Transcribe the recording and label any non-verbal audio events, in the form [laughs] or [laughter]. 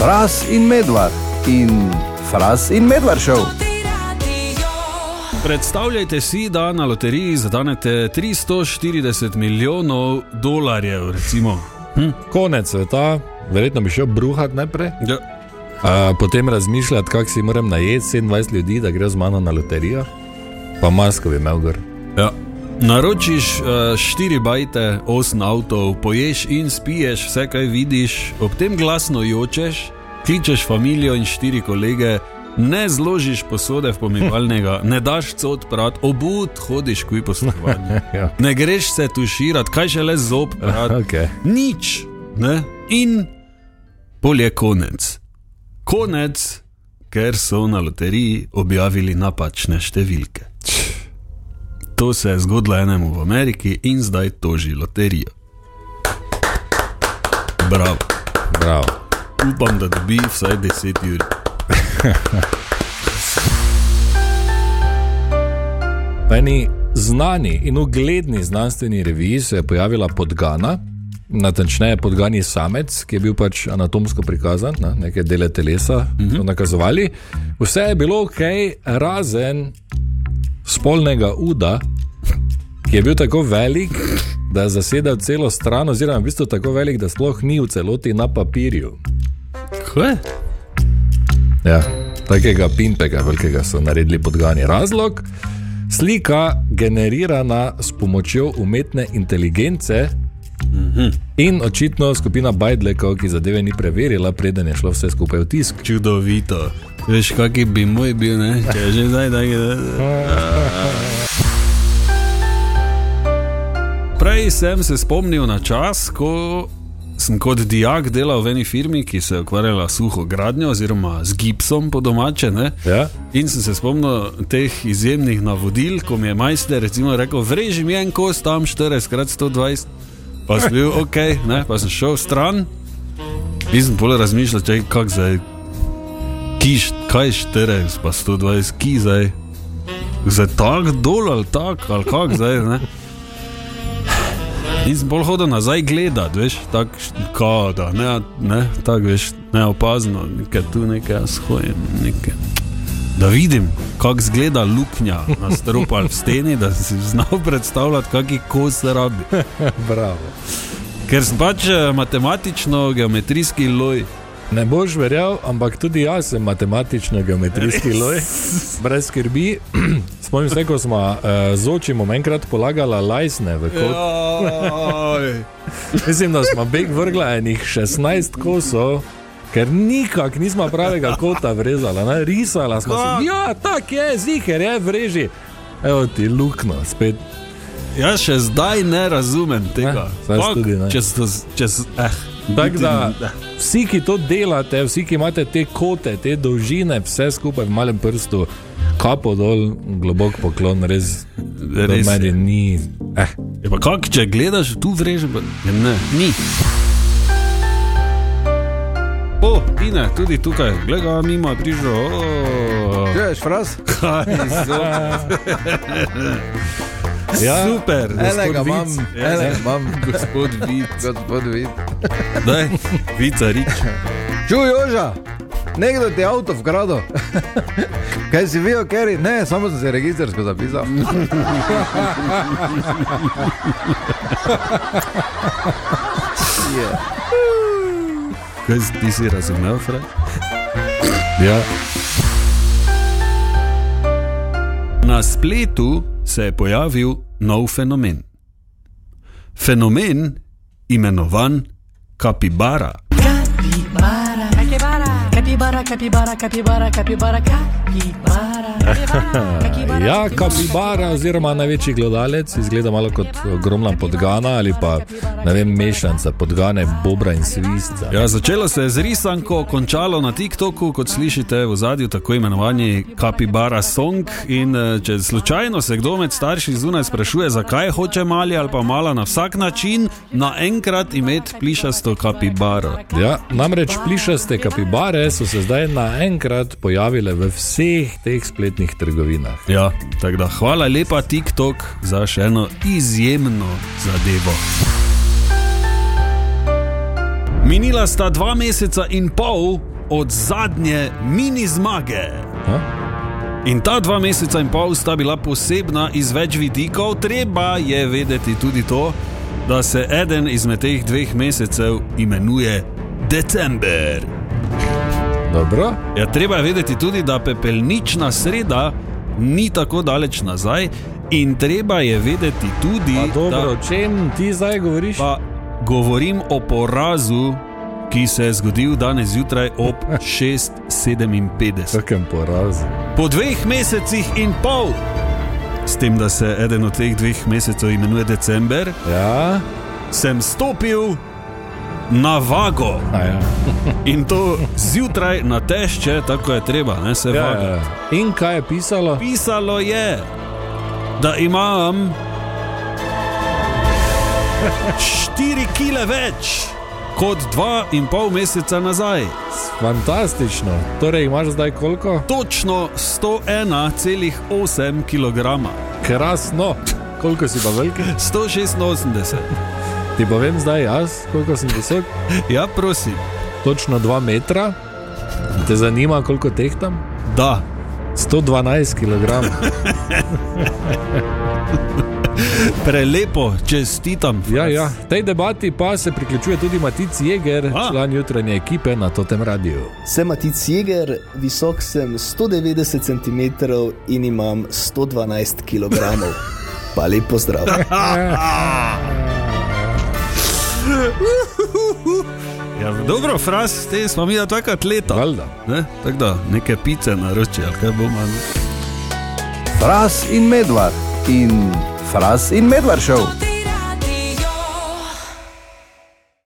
Fras in medvard in Fras in medvard šel. Predstavljajte si, da na loteriji zadanete 340 milijonov dolarjev. Recimo. Hm? Konec sveta, verjetno bi šel bruhati najprej. Ja. Uh, potem razmišljati, kako si moram najeti 27 ljudi, da gre z mano na loterijo, pa masko bi imel gor. Ja. Naročiš uh, štiri bajte, osem avtov, poješ in spiješ vse, kaj vidiš, ob tem glasno jočeš, kličeš familijo in štiri kolege, ne zložiš posode v pomivalnega, [laughs] ne daš cot prat, obud hodiš kuj po stanovanju. [laughs] ja. Ne greš se tuširati, kaj še le zob, [laughs] prat. okay. Nič. Ne? In pol je konec. Konec, ker so na loteriji objavili napačne številke. To se je zgodilo enemu v Ameriki in zdaj toži loterijo. Bravo. Bravo. Upam, da dobi vsaj 10 ur. V [laughs] eni znani in ugledni znanstveni reviji se je pojavila podgana, natančneje podgani samec, ki je bil pač anatomsko prikazan, na, neke dele telesa so mhm. nakazovali. Vse je bilo ok, razen spolnega uda, ki je bil tako velik, da je zasedal celo stran, oziroma v bistvu tako velik, da sploh ni v celoti na papirju. Kaj? Ja, takega pimpega, velikega so naredili podgani. Razlog? Slika generirana s pomočjo umetne inteligence. Mhm. In očitno skupina Bajdlekov, ki zadeve ni preverila, preden je šlo vse skupaj v tisk. Čudovito. Veš, kaki bi moj bil, ne? če je že zdaj tako. [laughs] Prej sem se spomnil na čas, ko sem kot dijak delal v eni firmi, ki se je ukvarjala s suho gradnjo oziroma z gipsom po domače. Ja? In sem se spomnil teh izjemnih navodil, ko mi je majster recimo rekel: Vreži mi en kos tam 40x120. Pa sem bil [laughs] ok, ne? pa sem šel stran in sem bolj razmišljal, če kak zdaj. Kiš, kaj 40, pa 120, ki zdaj. Zdaj tak dol ali tak, ali kak zdaj. Ne? In sem bolj hodil nazaj gledati, veš, tako da ne, ne tako veš, neopazno, nekaj tu nekaj shojim, nekaj. Da vidim, kako izgleda luknja na stropu ali v steni, da si znal predstavljati, kakšen kos se rabi. [laughs] Bravo. Ker sem pač eh, matematično-geometrijski loj. Ne boš verjel, ampak tudi jaz sem matematično-geometrijski loj, brez skrbi. [clears throat] Spomnim se, ko smo uh, z očim enkrat polagali lajsne v kot. [laughs] Mislim, da smo beg vrgli enih 16 kosov. Ker nikak nismo pravega kota vrezali, ne? risala smo se. Ja, tako je, ziger je, vreži. Evo ti lukno, spet. Jaz še zdaj ne razumem tega. Ne, tudi, ne. Čez to, čez, eh. Tak, da, vsi, ki to delate, vsi, ki imate te kote, te dolžine, vse skupaj v malem prstu, kapo dol, globok poklon, res. Res meni ni. Eh. Je pa kak, če gledaš tu vreže, pa je ne, ni. O, Ine, tudi tukaj, gledaj, mimo je prišel. Že veš, fraz? Kaj so? [laughs] Ja, Super, Enega imam, enega imam, gospod Vid. gospod vid. Daj, Vica rič. Čuj, Joža, nekdo ti je avto vkradel. [laughs] Kaj si videl, Kerry? Ne, samo sem se registrsko zapisal. yeah. [laughs] Kaj si- ti si razumel, Fred? Ja. Na spletu se je pojavil nov fenomen. Fenomen imenovan kapibara. Capibara, capibara, capibara, capibara, capibara. Ja, kapibara, oziroma največji gledalec, izgleda malo kot ogromna podgana ali pa ne vem, mešanca podgane, bobra in svistca. Ja, začelo se je z risanko, končalo na TikToku, kot slišite v zadju, tako imenovani kapibara song. In eh, če slučajno se kdo med starši zunaj sprašuje, zakaj hoče mali ali pa mala na vsak način naenkrat imeti plišasto kapibaro. Ja, namreč plišaste kapibare so se zdaj naenkrat pojavile v vseh teh spletnih trgovinah. Ja, tako da hvala lepa TikTok za še eno izjemno zadevo. Minila sta dva meseca in pol od zadnje mini zmage. Ha? In ta dva meseca in pol sta bila posebna iz več vidikov, treba je vedeti tudi to, da se eden izmed teh dveh mesecev imenuje December. Dobro. Ja, treba je vedeti tudi, da pepelnična sreda ni tako daleč nazaj, in treba je vedeti tudi, Pa dobro, da o čem ti zdaj govoriš? pa govorim o porazu, ki se je zgodil danes zjutraj ob [laughs] 6:57. Kakem porazu. Po dveh mesecih in pol, s tem, da se eden od teh dveh mesecev imenuje December, Ja, sem stopil na vago ja. [laughs] in to zjutraj na tešče, tako je treba, ne se Ja, vaga. ja. ja. In kaj je pisalo? Pisalo je, da imam 4 kile več kot dva in pol meseca nazaj. Fantastično. Torej imaš zdaj koliko? Točno 101,8 kg. Krasno. Koliko si pa veliki? 186. Ti povem zdaj jaz, koliko sem visok? Ja, prosim. Točno 2 metra. Te zanima, koliko tehtam? Da. 112 kg. [laughs] Prelepo, čestitam. Ja, ja. Tej debati pa se priključuje tudi Matic Jeger, A. član jutranje ekipe na Totem radiju. Sem Matic Jeger, visok sem 190 cm in imam 112 kg. Pa lep pozdrav. [laughs] Ja, dobro, fras, te smo mi da tako atleta. Valjda. Ne? Tako da, neke pice naroči, ali kaj bomo. ne? Fras in medvard in Fras in medvard šel.